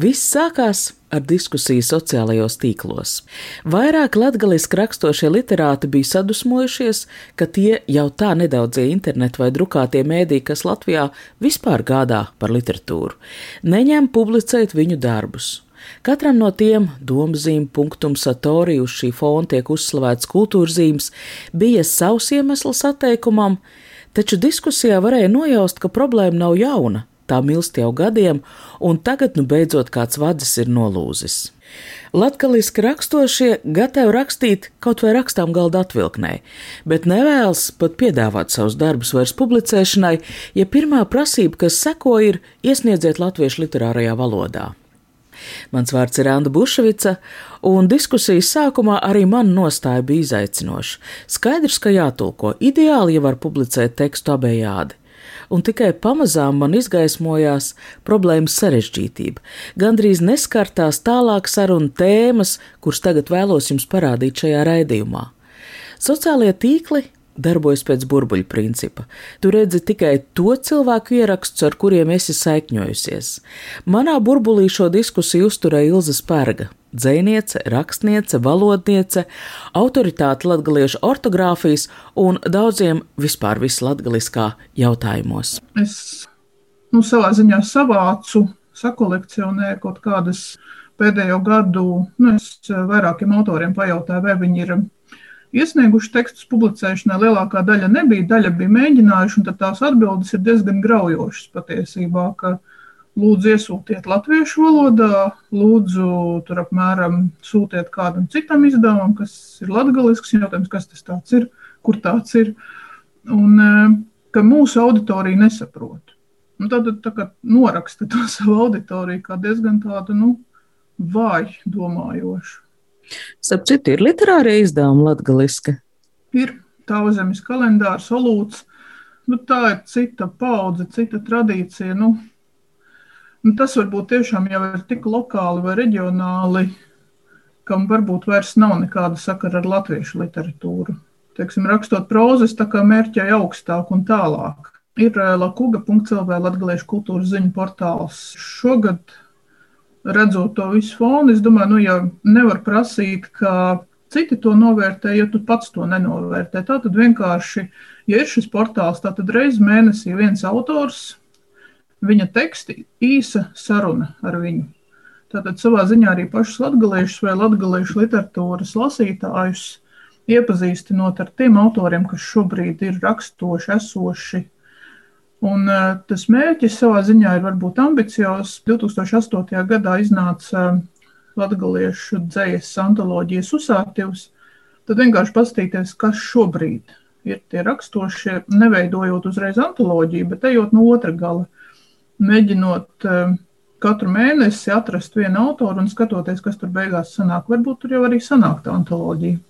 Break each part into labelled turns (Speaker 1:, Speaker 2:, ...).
Speaker 1: Viss sākās ar diskusiju sociālajos tīklos. Vairāk latgaliski rakstošie literāti bija sadusmojušies, ka tie jau tā nedaudzie internetu vai drukātie mēdī, kas Latvijā vispār gādā par literatūru, neņem publicēt viņu darbus. Katram no tiem domzīm, punktum, satorī uz šī fona tiek uzslavēts kultūrzīmes, bija savs iemesls atteikumam, taču diskusijā varēja nojaust, ka problēma nav jauna, tā milst jau gadiem, un tagad nu beidzot kāds vadzis ir nolūzis. Latvijas rakstošie gatavi rakstīt kaut vai rakstām galda atvilknē, bet nevēlas pat piedāvāt savus darbus vairs publicēšanai, ja pirmā prasība, kas seko, ir iesniedziet latviešu literārajā valodā. Mans vārds ir Anna Bušvica, un diskusijas sākumā arī man nostāja bija izaicinoša. Skaidrs, ka jātulko ideāli, ja var publicēt tekstu abējādi. Un tikai pamazām man izgaismojās problēmas sarežģītība. Gandrīz neskartās tālāk sarunu tēmas, kuras tagad vēlos jums parādīt šajā raidījumā. Sociālie tīkli darbojas pēc burbuļu principa. Tu redzi tikai to cilvēku ierakstus, ar kuriem esi saikņojusies. Manā burbulī šo diskusiju uzturēja Ilza Spērga. Dzēniece, rakstniece, valodniece, autoritāte latgaliešu ortogrāfijas un daudziem vispār vislatgaliskā jautājumos.
Speaker 2: Es nu, savā ziņā savācu, sakolekcionēju kaut kādas pēdējo gadu, nu, es vairākiem autoriem pajautāju, vai viņi ir iesnieguši tekstus publicēšanai. Lielākā daļa nebija, daļa bija mēģinājuši, un tās atbildes ir diezgan graujošas patiesībā. Lūdzu, iesūtiet latviešu valodā, lūdzu, tur apmēram sūtiet kādam citam izdevumam, kas ir latgalisks jautājums, kas tas ir, kur tāds ir, un ka mūsu auditorija nesaprot. Un tad tā kā noraksta to savu auditoriju kā diezgan tādu, nu, vāju domājošu.
Speaker 1: Starp citu, ir literārie izdevumi latgaliski.
Speaker 2: Ir tauzemes kalendārs, olūts. Nu, tā ir cita paudze, cita tradīcija. Nu, nu, tas varbūt tiešām jau ir tik lokāli vai reģionāli, kam varbūt vairs nav nekāda sakara ar latviešu literatūru. Teiksim, rakstot prozas, tā kā mērķēji augstāk un tālāk. Ir eh, lakuga.lv latgaliešu kultūras ziņu portāls. Šogad redzot to visu fonu, es domāju, nu, ja nevar prasīt, ka citi to novērtē, ja tu pats to nenovērtē. Tā tad vienkārši, ja ir šis portāls, tad reiz mēnesī viens autors, viņa teksti, īsa saruna ar viņu. Tātad savā ziņā arī pašus latgaliešus vai latgaliešu literatūras lasītājus iepazīstinot ar tiem autoriem, kas šobrīd ir rakstoši, esoši, Un, uh, tas mērķis savā ziņā ir varbūt ambiciozs. 2008. gadā iznāca Latviešu dzīslas antoloģijas uzsāktivs. Tad vienkārši paskatīties, kas šobrīd ir tie rakstošie, neveidojot uzreiz antoloģiju, bet ejot no otra gala, mēģinot uh, katru mēnesi atrast vienu autoru un skatoties, kas tur beigās sanāk. Varbūt tur jau arī sanāk tā antoloģija.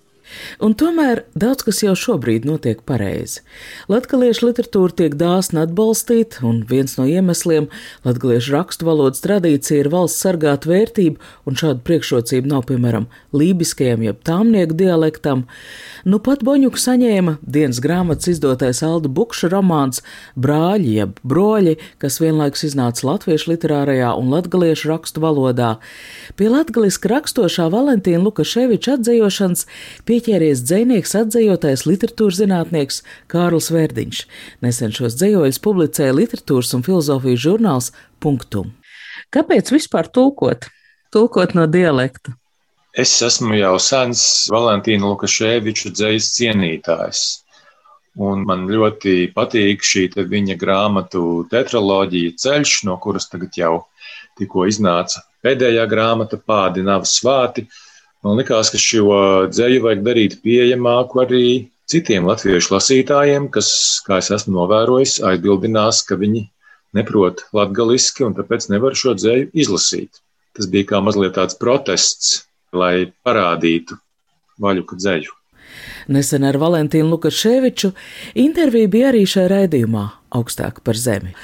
Speaker 1: Un tomēr daudz kas jau šobrīd notiek pareizi. Latviešu literatūra tiek dāsni atbalstīta, un viens no iemesliem - latviešu rakstu valodas tradīcija ir valsts sargāt vērtību, un šādu priekšrocību nav, piemēram, lībiskajam jeb tāmnieku dialektam. Nu pat Boņuku saņēma dienas grāmatas izdotais Alda Bukša romāns Brāļi jeb broļi, kas vienlaikus iznāca latviešu literārajā un latviešu rakstu valodā. Pie latgaliski rakstošā Valentīna Lukaševiča atzējošanas pie pieķēries dzinieks, atzījotais literatūras zinātnieks Kārls Verdiņš. Nesen šos dzējoļus publicēja literatūras un filozofijas žurnāls Punktum. Kāpēc vispār tulkot? Tulkot no dialekta.
Speaker 3: Es esmu jau sens Valentīna Lukaševiča dzējas cienītājs. Un man ļoti patīk šī viņa grāmatu tetraloģija ceļš, no kuras tagad jau tikko iznāca pēdējā grāmata Pādi nav svāti, Man likās, ka šo dzēju vajag darīt pieejamāku arī citiem latviešu lasītājiem, kas, kā es esmu novērojis, aizbildinās, ka viņi neprot latgaliski un tāpēc nevar šo dzēju izlasīt. Tas bija kā mazliet tāds protests, lai parādītu vaļuka dzēju.
Speaker 1: Nesen ar Valentīnu Lukaševiču intervija bija arī šajā raidījumā augstāk par zemi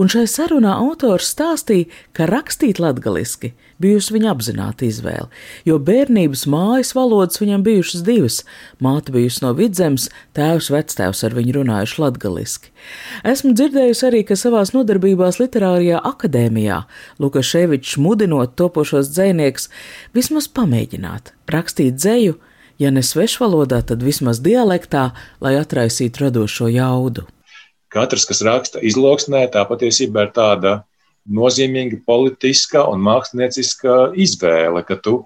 Speaker 1: un šai sarunā autors stāstīja, ka rakstīt latgaliski bijusi viņa apzināta izvēle, jo bērnības mājas valodas viņam bijušas divas - māte bijusi no vidzemes, tēvs vectēvs ar viņu runājuši latgaliski. Esmu dzirdējusi arī, ka savās nodarbībās literārajā akadēmijā Lukaševičs mudinot topošos dzēnieks vismaz pamēģināt rakstīt dzēju, ja ne svešvalodā, tad vismaz dialektā, lai atraisītu radošo jaudu
Speaker 3: katrs, kas raksta izloksnē, tā patiesībā ir tāda nozīmīga politiska un mākslinieciska izvēle, ka tu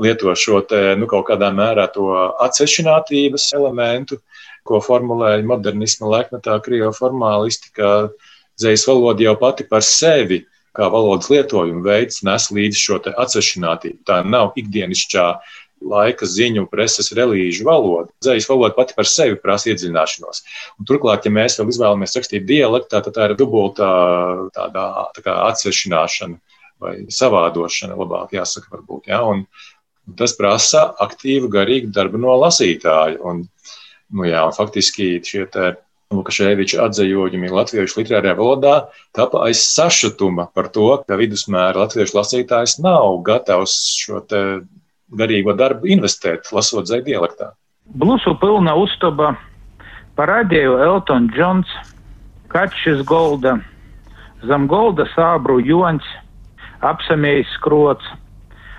Speaker 3: lieto šo te, nu, kaut kādā mērā to atsevišķinātības elementu, ko formulēja modernisma laikmetā krievu formālisti, ka dzējas valoda jau pati par sevi, kā valodas lietojuma veids, nes līdzi šo atsevišķinātību. Tā nav ikdienišķā laika ziņu, preses, relīžu valoda. Zvaigznes valoda pati par sevi prasa iedziļināšanos. Un turklāt, ja mēs vēl izvēlamies rakstīt dialektā, tad tā ir dubultā tādā tā kā atsvešināšana vai savādošana, labāk jāsaka, varbūt. Ja? Un, un tas prasa aktīvu, garīgu darbu no lasītāja. Un, nu, jā, un faktiski šie Lukaševiča atzējumi latviešu literārajā valodā tapa aiz sašutuma par to, ka vidusmēra latviešu lasītājs nav gatavs šo garīgo darbu investēt, lasot zai dialektā.
Speaker 4: Blusu pilna uztaba parādīja Elton Džons, Kačs Golda, zem Golda sābru jons, apsamējis skrots,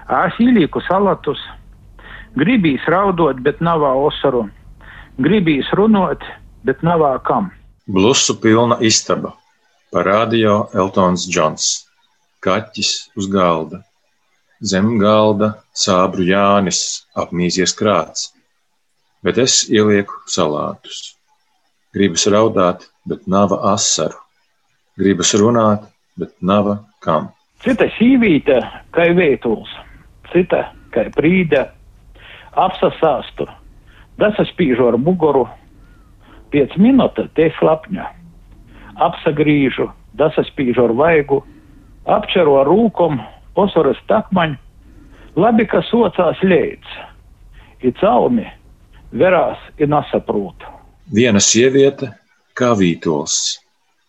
Speaker 4: āsīlīku salatus, gribīs raudot, bet nav osaru, gribīs runot, bet nav kam.
Speaker 3: Blusu pilna istaba parādīja Eltons Džons, kaķis uz galda Zem galda sābru Jānis apmīsies krāts, bet es ielieku salātus. Gribas raudāt, bet nav asaru. Gribas runāt, bet nav kam.
Speaker 4: Cita sīvīte, kā vietuls, cita kā prīde, apsasāstu, dasa spīžu ar muguru, piec minūte te slapņa, apsagrīžu, dasa spīžu ar vaigu, apčero ar rūkom, Osoras takmaņi, labi, ka socās ļēdz, ir caumi, verās ir nesaprūta.
Speaker 3: Viena sieviete kā vītols,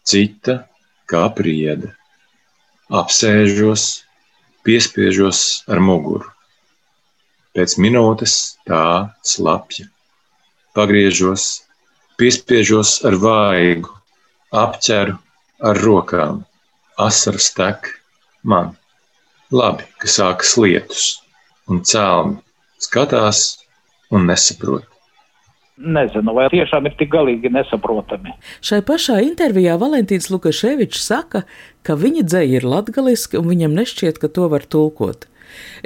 Speaker 3: cita kā priede. Apsēžos, piespiežos ar muguru. Pēc minūtes tā slapja. Pagriežos, piespiežos ar vaigu, apķeru ar rokām, asaras tek man. Labi, ka sākas lietus, un cēlni skatās un nesaprot.
Speaker 4: Nezinu, vai tiešām ir tik galīgi nesaprotami.
Speaker 1: Šai pašā intervijā Valentīns Lukaševičs saka, ka viņa dzēja ir latgaliska un viņam nešķiet, ka to var tulkot.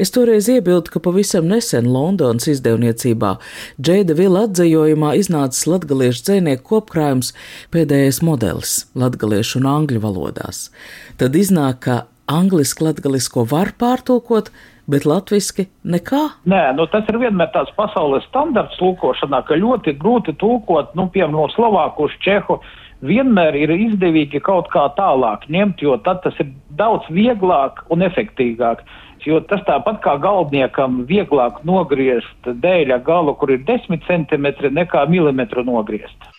Speaker 1: Es toreiz iebildu, ka pavisam nesen Londonas izdevniecībā Džeida Vila atzējojumā iznācis latgaliešu dzēnieku kopkrājums pēdējais modelis latgaliešu un angļu valodās. Tad iznāk, ka angliski latgalisko var pārtulkot, bet latviski nekā?
Speaker 4: Nē, nu tas ir vienmēr tāds pasaules standarts tulkošanā, ka ļoti grūti tulkot, nu, piemēram, no Slovāku uz Čehu. Vienmēr ir izdevīgi kaut kā tālāk ņemt, jo tad tas ir daudz vieglāk un efektīvāk. Jo tas tāpat kā galveniekam vieglāk nogriezt dēļa galu, kur ir 10 centimetri, nekā milimetru nogriezt.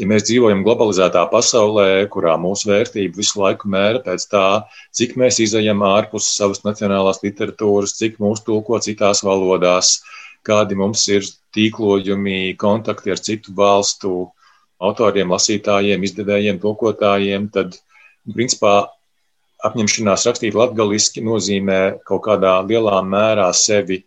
Speaker 3: Ja mēs dzīvojam globalizētā pasaulē, kurā mūsu vērtība visu laiku mēra pēc tā, cik mēs izējam ārpus savas nacionālās literatūras, cik mūsu tulko citās valodās, kādi mums ir tīklojumi, kontakti ar citu valstu autoriem, lasītājiem, izdevējiem, tulkotājiem, tad, principā, apņemšanās rakstīt latgaliski nozīmē kaut kādā lielā mērā sevi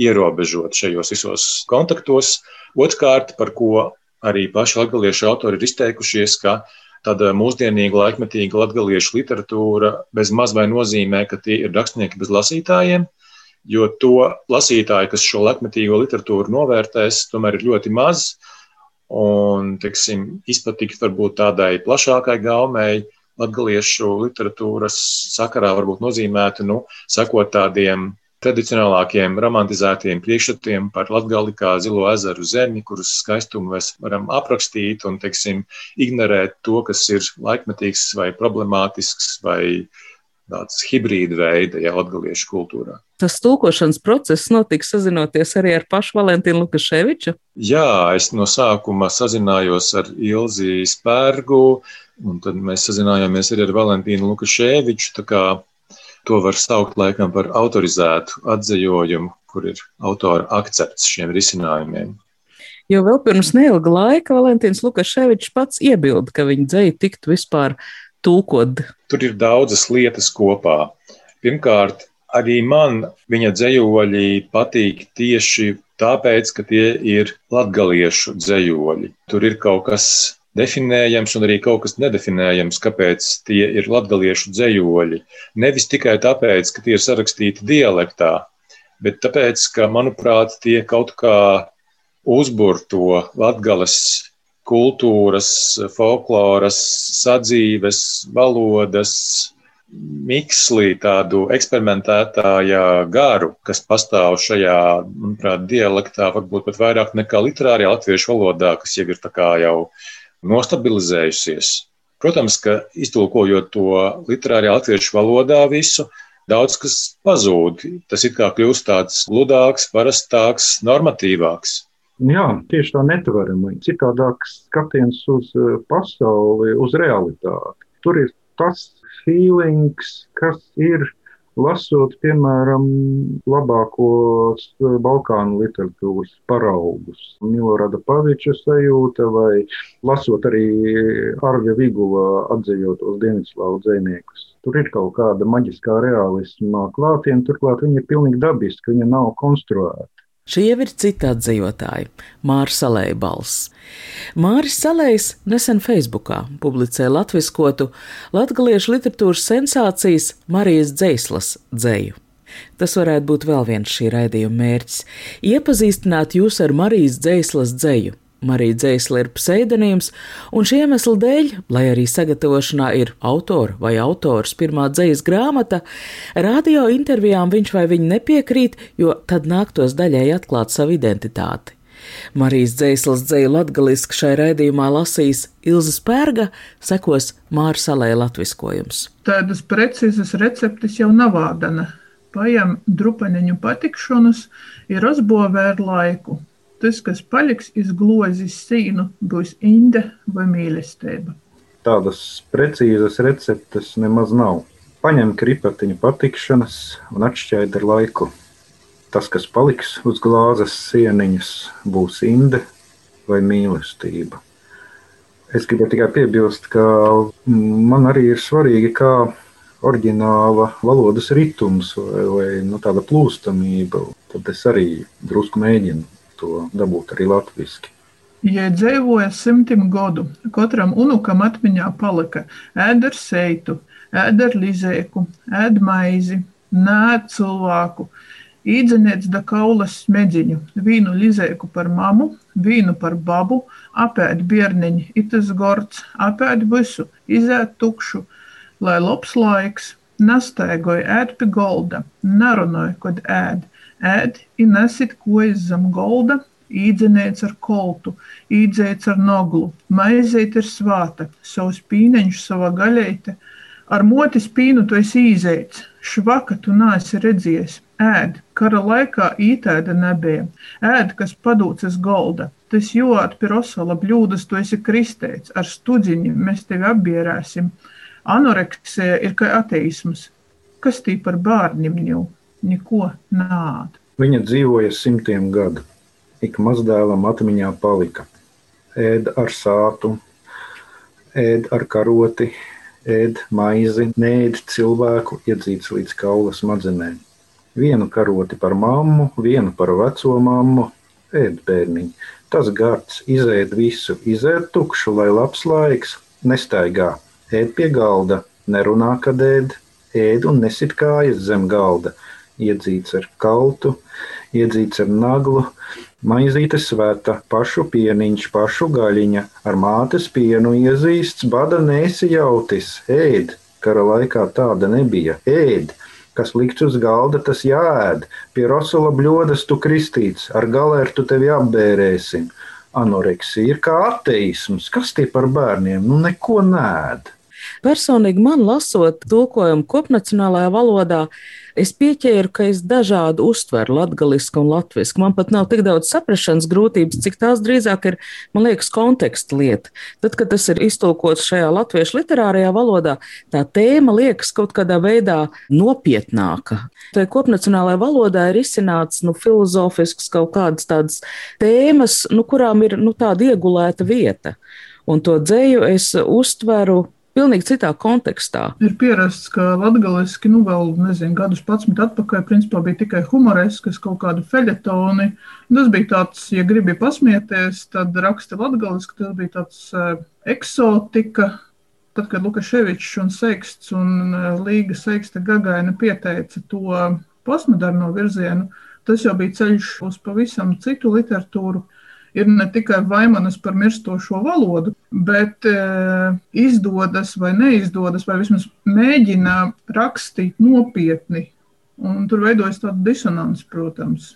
Speaker 3: ierobežot šajos visos kontaktos. Otrkārt, par ko arī paši latgaliešu autori ir izteikušies, ka tāda mūsdienīga laikmetīga latgaliešu literatūra bez maz vai nozīmē, ka tie ir rakstnieki bez lasītājiem, jo to lasītāju, kas šo laikmetīgo literatūru novērtēs, tomēr ir ļoti maz. Un, teiksim, izpatikt varbūt tādai plašākai gaumei, latgaliešu literatūras sakarā varbūt nozīmētu, nu, sakot tādiem tradicionālākiem romantizētiem priekšstatiem par Latgali kā zilo ezeru zemi, kuras skaistumu mēs varam aprakstīt un, teiksim, ignorēt to, kas ir laikmetīgs vai problemātisks vai tāds hibrīda veida, ja latgaliešu kultūrā.
Speaker 5: tas tulkošanas process notika sazinoties arī ar pašu Valentīnu Lukaševiču?
Speaker 3: Jā, es no sākuma sazinājos ar Ilzi Spērgu, un tad mēs sazinājāmies arī ar Valentīnu Lukaševiču. To var saukt laikam par autorizētu atzījumu, kur ir autora akcepts šiem risinājumiem.
Speaker 5: Jo vēl pirms neilga laika Valentīns Lukaševičs pats iebilda, ka viņa dzēja tiktu vispār tulkot.
Speaker 3: Tur ir daudzas lietas kopā. Pirmkārt, arī man viņa dzējoļi patīk tieši tāpēc, ka tie ir latgaliešu dzējoļi. Tur ir kaut kas definējams un arī kaut kas nedefinējams, kāpēc tie ir latgaliešu dzējoļi. Nevis tikai tāpēc, ka tie ir sarakstīti dialektā, bet tāpēc, ka, manuprāt, tie kaut kā uzbur to latgales kultūras, folkloras, sadzīves, valodas, mikslī, tādu eksperimentētāja garu, kas pastāv šajā, manuprāt, dialektā, varbūt pat vairāk nekā literārajā latviešu valodā, kas jau ir tā kā jau nostabilizējusies. Protams, ka iztulkojot to literārajā latviešu valodā visu, daudz kas pazūd. Tas it kā kļūst tāds ludāks, parastāks, normatīvāks.
Speaker 6: Jā, tieši tā netvarama. Citādāks skatiens uz eh, pasauli, uz realitāti. Tur ir tas feelings, kas ir lasot, piemēram, labākos Balkānu literatūras paraugus. Milorada Paviča sajūta vai lasot arī Arvija Vigula atzījotos Dienvidslāvu dzēniekus. Tur ir kaut kāda maģiskā realisma klātienē, turklāt viņa ir pilnīgi dabiska, viņa nav konstruēta.
Speaker 1: Šie ir citi atzīvotāji - Māris Salēja balss. Māris Salējs nesen Facebookā publicēja latviskotu latgaliešu literatūras sensācijas Marijas Dzēslas dzēju. Tas varētu būt vēl viens šī raidījuma mērķis - iepazīstināt jūs ar Marijas Dzēslas dzēju Marija Dzēsla ir pseidonīms, un šī iemesla dēļ, lai arī sagatavošanā ir autora vai autors pirmā dzējas grāmata, radio intervijām viņš vai viņa nepiekrīt, jo tad nāktos daļai atklāt savu identitāti. Marijas dzēslas dzēju latgaliski šai raidījumā lasīs Ilza Spērga, sekos Mārsalē latviskojums.
Speaker 2: Tādas precīzas receptes jau nav ādana. Paņem drupaņu patikšanas, ir uzbūvēr laiku, tas, kas paliks izglozis sīnu, būs inde vai mīlestība.
Speaker 6: Tādas precīzas receptes nemaz nav. Paņem kripatiņu patikšanas un atšķaidi ar laiku. Tas, kas paliks uz glāzes sieniņas, būs inde vai mīlestība. Es gribu tikai piebilst, ka man arī ir svarīgi, kā oriģināla valodas ritms vai, vai nu, tāda plūstamība. Tad es arī drusku mēģinu to dabūt arī latviešu.
Speaker 2: Ja dzīvoja simtiem gadu, katram unukam atmiņā palika ēda ar seitu, ēda ar lizēku, ēda maizi, nēd cilvēku, īdzeniec da kaulas smedziņu, vīnu lizēku par mamu, vīnu par babu, apēd bierniņu, itas gords, apēd visu, izēt tukšu, lai labs laiks, nastaigoja ēd pie golda, nerunāja, kad ēd, ēd i nesit kojas zem golda, īdzenēts ar koltu, īdzēts ar noglu, maizeit ir svāta, savus pīneņus savā gaļeite, ar moti spīnu tu esi īzēts, švaka tu nāsi redzies, ēd, kara laikā ītēda nebija, ēd, kas padūcas golda, tas jūt pie rosala bļūdas tu esi kristēts, ar studziņu mēs tevi apbierēsim, anoreksija ir kā ateisms, kas tī par bārnim ņū? Neko nāda.
Speaker 6: Viņa dzīvoja simtiem gadu. Ik mazdēlam atmiņā palika. Ēd ar sātu, ēd ar karoti, ēd maizi, neēd cilvēku iedzīts līdz kaula smadzenēm. Vienu karoti par mammu, vienu par veco mammu, ēd bērniņu. Tas gards izēd visu, izēd tukšu, lai labs laiks, nestaigā, ēd pie galda, nerunā, kad ēd, ēd un nesit kājas zem galda iedzīts ar kaltu, iedzīts ar naglu, maizīte svēta, pašu pieniņš, pašu gaļiņa, ar mātes pienu iezīsts, bada nesi jautis, ēd, kara laikā tāda nebija, ēd, kas likts uz galda, tas jāēd, pie rosula bļodas tu kristīts, ar galērtu tevi apbērēsim. Anoreksija ir kā ateisms, kas tie par bērniem, nu neko nēd.
Speaker 1: Personīgi man lasot tulkojumu kopnacionālajā valodā, es pieķēru, ka es dažādi uztveru latgalisku un latvisku. Man pat nav tik daudz saprašanas grūtības, cik tās drīzāk ir, man liekas, konteksta lieta. Tad, kad tas ir iztulkots šajā latviešu literārajā valodā, tā tēma liekas kaut kādā veidā nopietnāka. Tā kopnacionālajā valodā ir izcināts nu, filozofisks kaut kādas tādas tēmas, nu, kurām ir nu, tāda iegulēta vieta. Un to dzēju es uztveru pilnīgi citā kontekstā.
Speaker 2: Ir pierasts, ka latgaliski, nu vēl nezinu, gadus 11 atpakaļ, principā bija tikai humoreskas kaut kādi feļetoni. Tas bija tāds, ja gribi pasmieties, tad raksti latgaliski, tas bija tāds uh, eksotika. Tad, kad Lukaševičs un Seiksts un Līga Seiksta Gagaina pieteica to postmoderno virzienu, tas jau bija ceļš uz pavisam citu literatūru ir ne tikai vaimanas par mirstošo valodu, bet e, izdodas vai neizdodas, vai vismaz mēģina rakstīt nopietni. Un tur veidojas tāda disonance, protams.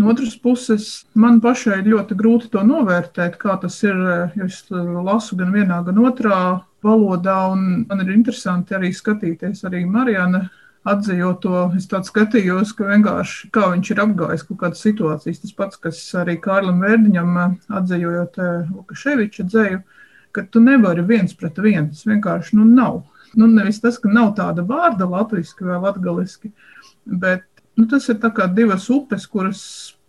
Speaker 2: No otras puses, man pašai ir ļoti grūti to novērtēt, kā tas ir. Jo es lasu gan vienā, gan otrā valodā, un man ir interesanti arī skatīties arī Marijana atzījot to, es tāds skatījos, ka vienkārši kā viņš ir apgājis kaut kādas situācijas. Tas pats, kas arī Kārlim Vērdiņam eh, atzījot eh, Lukaševiča dzēju, ka tu nevari viens pret vienu. Tas vienkārši nu, nav. Nu, nevis tas, ka nav tāda vārda latviešu vai latgaliski, bet nu, tas ir kā divas upes, kuras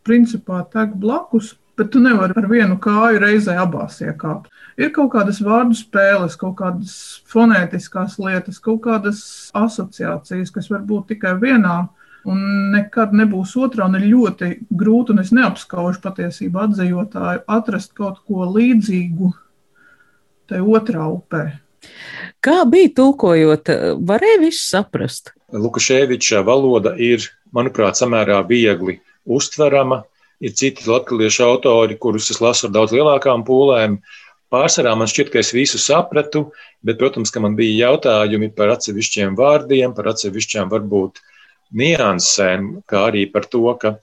Speaker 2: principā tek blakus, bet tu nevari ar vienu kāju reizē abās iekāpt. Ir kaut kādas vārdu spēles, kaut kādas fonētiskās lietas, kaut kādas asociācijas, kas var būt tikai vienā un nekad nebūs otrā. Un ir ļoti grūti, un es neapskaužu patiesībā atzīvotāju, atrast kaut ko līdzīgu tai otrā upē.
Speaker 1: Kā bija tulkojot, varēja visu saprast?
Speaker 3: Lukaševiča valoda ir, manuprāt, samērā viegli uztverama. Ir citi latviešu autori, kurus es lasu ar daudz lielākām pūlēm, Pārsvarā man šķiet, ka es visu sapratu, bet, protams, ka man bija jautājumi par atsevišķiem vārdiem, par atsevišķām varbūt niansēm, kā arī par to, ka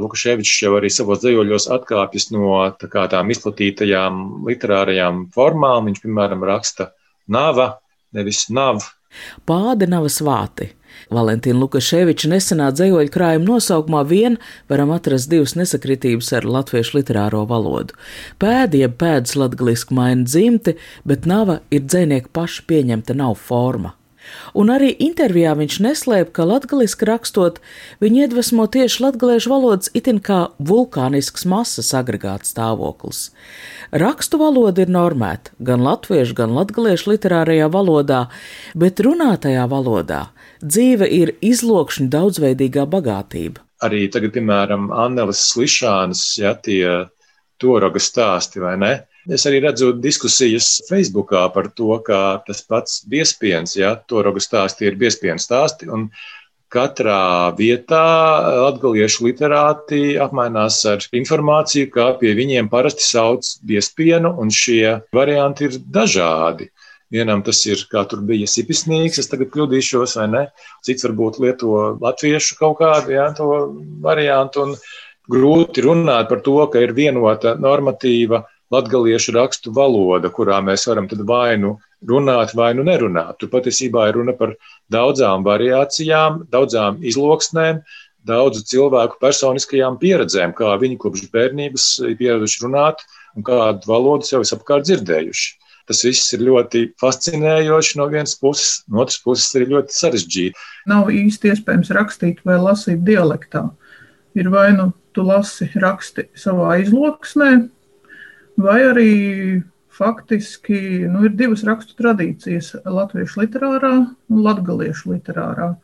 Speaker 3: Lukaševičs jau arī savos dzējoļos atkāpjas no tā tām izplatītajām literārajām formām. Viņš, piemēram, raksta nava, nevis nav.
Speaker 1: Pāde nav svāti. Valentīna Lukaševiča nesenā dzējoļu krājuma nosaukumā vien varam atrast divas nesakritības ar latviešu literāro valodu. Pēdi, jeb pēdas latgaliski maina dzimti, bet nava ir dzēnieku paša pieņemta nav forma. Un arī intervijā viņš neslēp, ka latviešu rakstot, viņu iedvesmo tieši latviešu valodas itin kā vulkānisks masas agregāts stāvoklis. Rakstu valoda ir normēta gan latviešu, gan latviešu literārajā valodā, bet runātajā valodā dzīve ir izlokšņa daudzveidīgā bagātība.
Speaker 3: Arī tagad, piemēram, Annelis Slišāns, ja tie toroga stāsti vai ne? Es arī redzu diskusijas Facebookā par to, ka tas pats biespiens, ja toroga stāsti ir biespienu stāsti, un katrā vietā latgaliešu literāti apmainās ar informāciju, kā pie viņiem parasti sauc biespienu, un šie varianti ir dažādi. Vienam tas ir, kā tur bija sipisnīgs, es tagad kļūdīšos, vai ne? Cits varbūt lieto latviešu kaut kādu ja, to variantu, un grūti runāt par to, ka ir vienota normatīva latgaliešu rakstu valoda, kurā mēs varam tad vai nu runāt, vai nu nerunāt. Tur patiesībā ir runa par daudzām variācijām, daudzām izloksnēm, daudzu cilvēku personiskajām pieredzēm, kā viņi kopš bērnības pieraduši runāt un kādu valodu sev apkārt dzirdējuši. Tas viss ir ļoti fascinējoši no vienas puses, no otras puses arī ļoti sarežģīti.
Speaker 2: Nav īsti iespējams rakstīt vai lasīt dialektā. Ir vai nu tu lasi raksti savā izloksnē, vai arī faktiski nu, ir divas rakstu tradīcijas - latviešu literārā un latgaliešu literārā.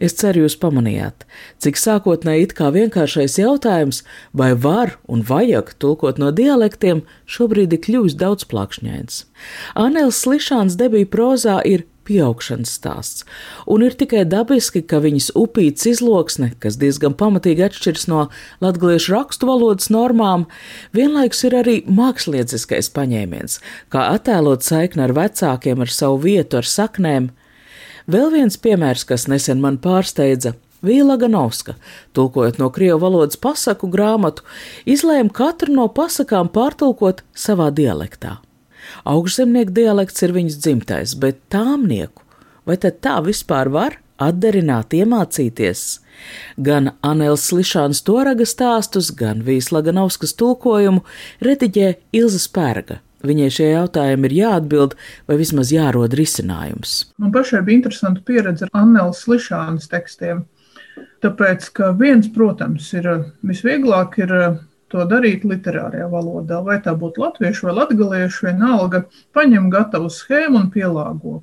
Speaker 1: Es ceru, jūs pamanījāt, cik sākotnēji it kā vienkāršais jautājums, vai var un vajag tulkot no dialektiem, šobrīd ir kļuvis daudz plakšņains. Anēls Slišāns debija prozā ir pieaugšanas stāsts, un ir tikai dabiski, ka viņas upītas izloksne, kas diezgan pamatīgi atšķiras no latviešu rakstu valodas normām, vienlaikus ir arī mākslinieckais paņēmiens, kā attēlot saikni ar vecākiem, ar savu vietu, ar saknēm. Vēl viens piemērs, kas nesen man pārsteidza. Vīla Ganovska, tulkojot no krievu valodas pasaku grāmatu, izlēma katru no pasakām pārtulkot savā dialektā. Augšzemnieku dialekts ir viņas dzimtais, bet tāmnieku vai tad tā vispār var atdarināt, iemācīties? Gan Anēlas Slišānas toraga stāstus, gan Vīslaganovskas tulkojumu rediģē Ilza Spērga. Viņai šie jautājumi ir jāatbild vai vismaz jārod risinājums.
Speaker 2: Man pašai bija interesanta pieredze ar Anēlas Slišānas tekstiem. Tāpēc, ka viens, protams, ir visvieglāk ir to darīt literārajā valodā, vai tā būtu latviešu vai latgaliešu, vienalga, paņem gatavu schēmu un pielāgo.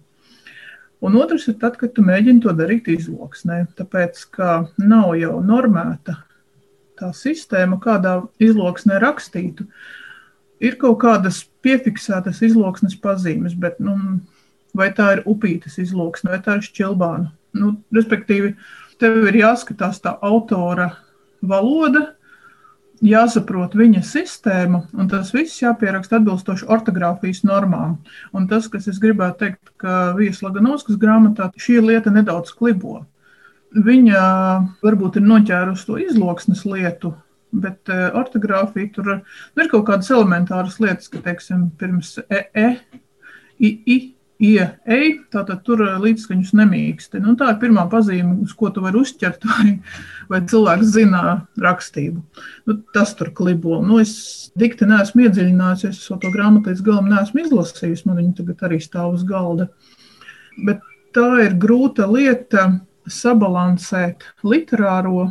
Speaker 2: Un otrs ir tad, kad tu mēģini to darīt izloksnē, tāpēc, ka nav jau normēta tā sistēma, kādā izloksnē rakstītu. Ir kaut kādas piefiksētas izloksnes pazīmes, bet, nu, vai tā ir upītes izloksne, vai tā ir šķilbāna. Nu, respektīvi, tev ir jāskatās tā autora valoda, jāsaprot viņa sistēma, un tas viss jāpieraksta atbilstoši ortogrāfijas normām. Un tas, kas es gribētu teikt, ka Vijas Laganovskas grāmatā šī lieta nedaudz klibo. Viņa varbūt ir noķērusi to izloksnes lietu, bet ortogrāfija tur nu, ir kaut kādas elementāras lietas, ka, teiksim, pirms e, e, i, i ie, ej, tātad tur līdzskaņus nemīksti. Nu, tā ir pirmā pazīme, uz ko tu vari uzķert, vai, vai cilvēks zina rakstību. Nu, tas tur klibo. Nu, es dikti neesmu iedziļinājusies, es to grāmatu līdz galam neesmu izlasījusi, man viņa tagad arī stāv uz galda. Bet tā ir grūta lieta sabalansēt literāro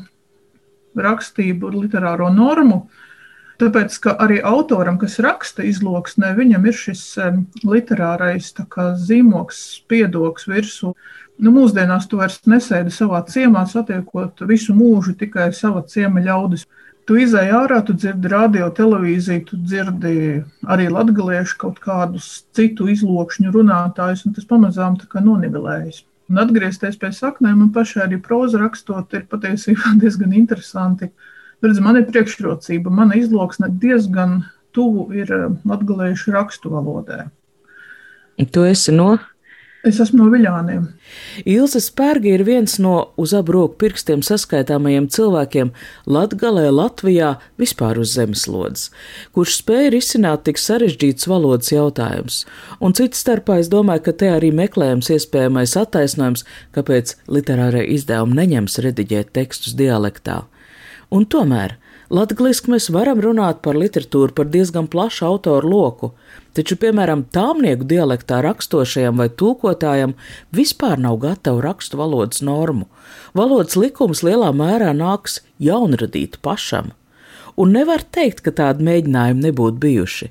Speaker 2: rakstību, literāro normu, Tāpēc, ka arī autoram, kas raksta izloksnē, viņam ir šis literārais zīmoks, spiedoks virsū. Nu, mūsdienās tu vairs nesēdi savā ciemā, satiekot visu mūžu tikai sava ciema ļaudis. Tu izēj ārā, tu dzirdi radio, televīziju, tu dzirdi arī latgaliešu kaut kādus citu izlokšņu runātājus, un tas pamazām kā nonivelējas. Un atgriezties pie saknēm, man pašai arī proza rakstot, ir patiesībā diezgan interesanti. Uh, Redz, man ir priekšrocība, mana izloksne diezgan tuvu ir eh, latgalējuši rakstu valodē.
Speaker 1: Tu esi no?
Speaker 2: Es esmu no Viļāniem.
Speaker 1: Ilza Spērga ir viens no uz abu roku pirkstiem saskaitāmajiem cilvēkiem Latgalē, Latvijā, vispār uz zemeslodes, kurš spēja risināt tik sarežģītus valodas jautājumus. Un cits starpā es domāju, ka te arī meklējams iespējamais attaisnojums, kāpēc literārai izdevumi neņems rediģēt tekstus dialektā. Un tomēr Latvijas mēs varam runāt par literatūru par diezgan plašu autoru loku, taču, piemēram, tāmnieku dialektā rakstošajam vai tūkotājam vispār nav gatavu rakstu valodas normu. Valodas likums lielā mērā nāks jaunradīt pašam. Un nevar teikt, ka tādi mēģinājumi nebūtu bijuši.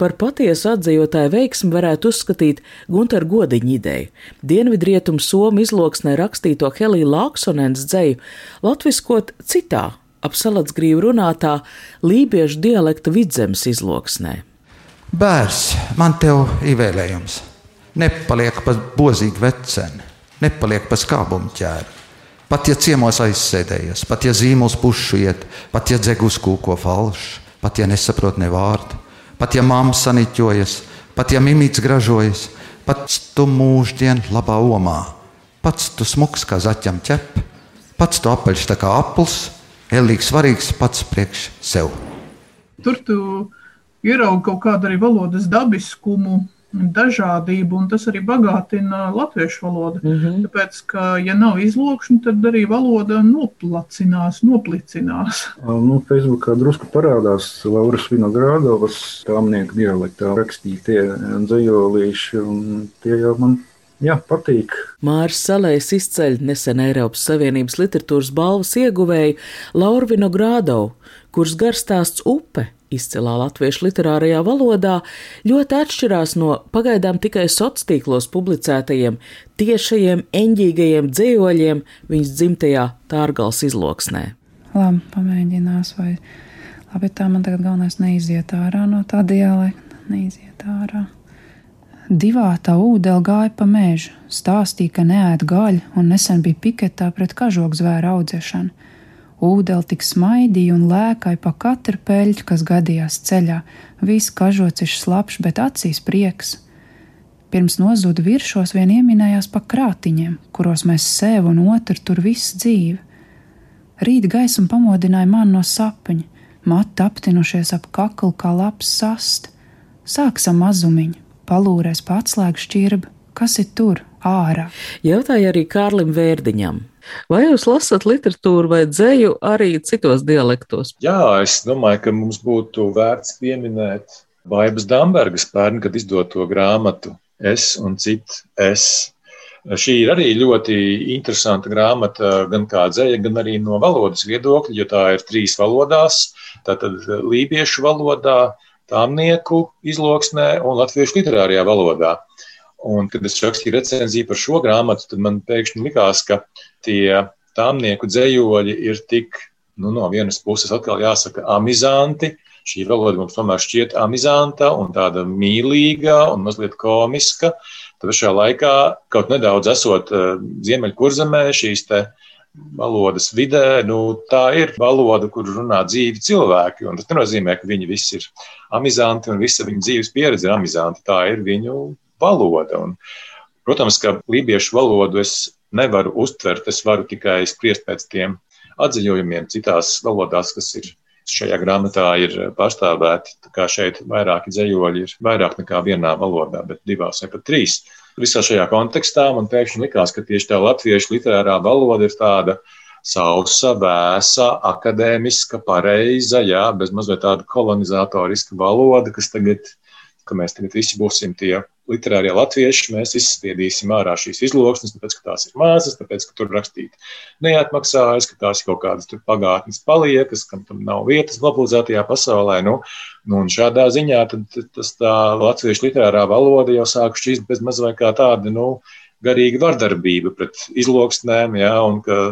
Speaker 1: Par patiesu atzīvotāju veiksmi varētu uzskatīt Gunter Godiņa ideju. Dienvidrietumu somu izloksnē rakstīto Heliju Lāksonens dzēju latviskot citā ap salatsgrīvu runātā lībiešu dialekta vidzemes izloksnē.
Speaker 7: Bērs, man te ir vēlējums. Nepaliek pa bozīgu veceni, nepaliek pa skābumu ķēru. Pat ja ciemos aizsēdējies, pat ja zīmols pušu iet, pat ja dzegus kūko falšs, pat ja nesaprot ne vārdu, pat ja mamma saniķojas, pat ja mimīts gražojas, pats tu mūždien labā omā, pats tu smuks kā zaķam ķep, pats tu apaļš tā kā apels, Elīgs svarīgs pats priekš sev.
Speaker 2: Tur tu ieraugi kaut kādu arī valodas dabiskumu, dažādību, un tas arī bagātina latviešu valodu. Mm -hmm. Tāpēc, ka, ja nav izlūkšana, tad arī valoda noplacinās, noplicinās.
Speaker 6: Nu, Facebookā drusku parādās Lauras Vinogrādovas tāmnieku dialektā rakstītie dzējolīši, un tie jau man Jā, patīk.
Speaker 1: Mārs Salējs izceļ nesen Eiropas Savienības literatūras balvas ieguvēju Laurvino Grādovu, kurš garstāsts upe izcilā latviešu literārajā valodā ļoti atšķirās no pagaidām tikai sociālos tīklos publicētajiem tiešajiem, eņģīgajiem dzīvoļiem viņas dzimtajā Tārgals izloksnē.
Speaker 8: Labi, pamēģinās, vai labi, tā man tagad galvenais neiziet ārā no tā dialekta, neiziet ārā. Divā tā ūdeni gāja pa mežu, stāstīja, ka neēd gaļu un nesen bija piketā pret kažoku zvēru audzēšanu. Ūdeni tik smaidīja un lēkāja pa katru peļķu, kas gadījās ceļā. Viss kažots ir slapjš, bet acīs prieks. Pirms nozuda virsos vien ieminējās pa krātiņiem, kuros mēs sev un otru tur visu dzīvi. Rīt gaisma pamodināja mani no sapņa, mati aptinušies ap kaklu kā labs sast. Sāksim mazumiņu, palūrēs pats slēg šķirbu. Kas ir tur, ārā?
Speaker 1: Jautāja arī Kārlim Vērdiņam. Vai jūs lasat literatūru vai dzēju arī citos dialektos?
Speaker 3: Jā, es domāju, ka mums būtu vērts pieminēt Baibas Dambergas pērn, kad izdoto grāmatu Es un cit es. Šī ir arī ļoti interesanta grāmata, gan kā dzēja, gan arī no valodas viedokļa, jo tā ir trīs valodās. Tātad lībiešu valodā, tāmnieku izloksnē un latviešu literārajā valodā. Un, kad es rakstīju recenziju par šo grāmatu, tad man pēkšņi likās, ka tie tāmnieku dzējoļi ir tik, nu, no vienas puses atkal jāsaka, amizanti, šī valoda mums tomēr šķiet amizanta un tāda mīlīga un mazliet komiska. Tad pašā laikā, kaut nedaudz esot eh, Ziemeļkurzemē, šīs te valodas vidē, nu, tā ir valoda, kur runā dzīvi cilvēki. Tas nenozīmē, ka viņi visi ir amizanti un visa viņa dzīves pieredze ir amizanta. Tā ir viņu valoda. Un, protams, ka lībiešu valodu es nevaru uztvert, es varu tikai spriest pēc tiem atziņojumiem citās valodās, kas ir šajā grāmatā ir pārstāvēti. Tā kā šeit vairāki dzējoļi ir vairāk nekā vienā valodā, bet divās vai pat trīs. Visā šajā kontekstā man pēkšņi likās, ka tieši tā latviešu literārā valoda ir tāda sausa, vēsa, akadēmiska, pareiza, jā, bez mazliet tāda kolonizatoriska valoda, kas tagad ka mēs tagad visi būsim tie literārie latvieši, mēs izspiedīsim ārā šīs izloksnes, tāpēc, ka tās ir mazas, tāpēc, ka tur rakstīt neatmaksājas, ka tās ir kaut kādas pagātnes paliekas, kam tam nav vietas globalizētajā pasaulē. Nu, nu, un šādā ziņā tad, tas tā latviešu literārā valoda jau sāk šķist bez maz vai kā tāda, nu, garīga vardarbība pret izloksnēm, jā, un ka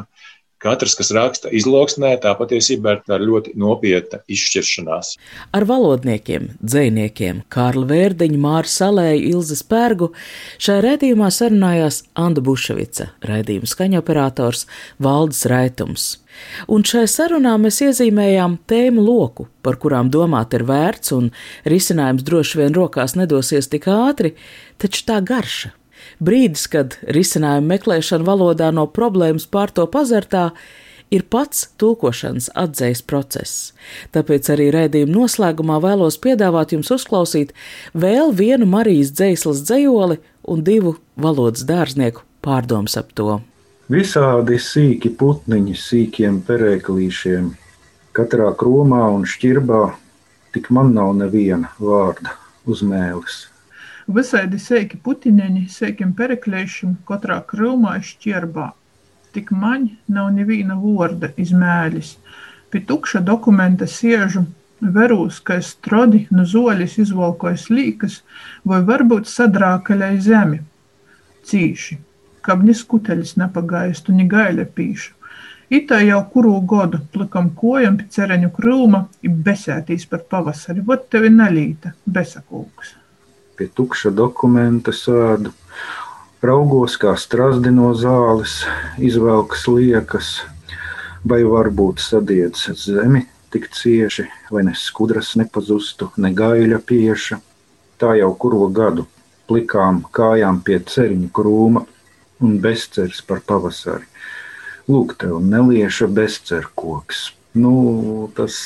Speaker 3: Katrs, kas raksta izloksnē, tā patiesībā ir tā ļoti nopietna izšķiršanās.
Speaker 1: Ar valodniekiem, dziniekiem, Kārlu Vērdiņu, Māru Salēju, Ilzas Pērgu šajā redzījumā sarunājās Anna Buševica, raidījuma skaņoperators Valdis Raitums. Un šai sarunā mēs iezīmējām tēmu loku, par kurām domāt ir vērts, un risinājums droši vien rokās nedosies tik ātri, taču tā garša Brīdis, kad risinājumu meklēšana valodā no problēmas pārto pazartā, ir pats tulkošanas atzējas process. Tāpēc arī rēdījuma noslēgumā vēlos piedāvāt jums uzklausīt vēl vienu Marijas dzēslas dzējoli un divu valodas dārznieku pārdoms ap to.
Speaker 6: Visādi sīki putniņi, sīkiem perēklīšiem, katrā kromā un šķirbā, tik man nav neviena vārda uzmēlis.
Speaker 2: Visādi sēki putineņi, sēkim pereklēšim katrā krūmā šķierbā. Tik maņ nav neviena vorda izmēlis. Pi tukša dokumenta siežu, verūs, ka strodi no zoļis izvalkojas līkas, vai varbūt sadrākaļai zemi. Cīši, kab ni skuteļis nepagaistu, ni gaļa pīšu. Itā jau kuru godu plikam kojam pi cereņu krūma i besētīs par pavasari, vot tevi nalīta, besakūks
Speaker 6: pie tukša dokumenta sēdu, raugos kā strazdi no zāles, izvelkas liekas, vai varbūt sadiedz zemi tik cieši, vai ne skudras nepazustu, ne gaļa pieša. Tā jau kuro gadu plikām kājām pie ceriņu krūma un bezceris par pavasari. Lūk, tev nelieša bezcerkoks. Nu, tas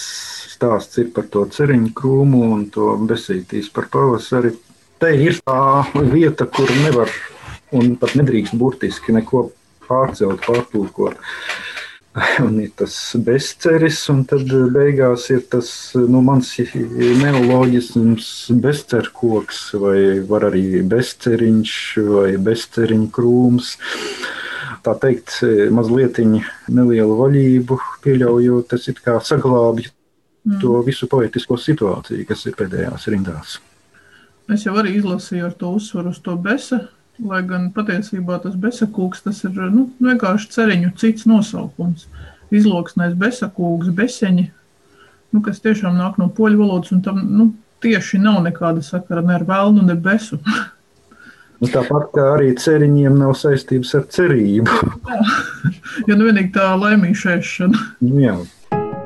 Speaker 6: stāsts ir par to ceriņu krūmu un to besītīs par pavasari te ir tā vieta, kur nevar un pat nedrīkst burtiski neko pārcelt, pārtulkot. Un ir tas bezceris, un tad beigās ir tas nu, mans neoloģisms, bezcerkoks, vai var arī bezceriņš, vai bezceriņu krūms. Tā teikt, mazliet nelielu vaļību pieļaujot, tas it kā saglābj mm. to visu poetisko situāciju, kas ir pēdējās rindās.
Speaker 2: Es jau arī izlasīju ar to uzsvaru uz to besa, lai gan patiesībā tas besakūks tas ir nu, vienkārši ceriņu cits nosaukums. Izloksnēs besakūks, beseņi, nu, kas tiešām nāk no poļu valodas, un tam nu, tieši nav nekāda sakara ne ar velnu, ne besu.
Speaker 6: Nu, tāpat kā arī ceriņiem nav saistības ar cerību.
Speaker 2: Jā, ja nu vienīgi tā laimīšana.
Speaker 6: Nu, jā.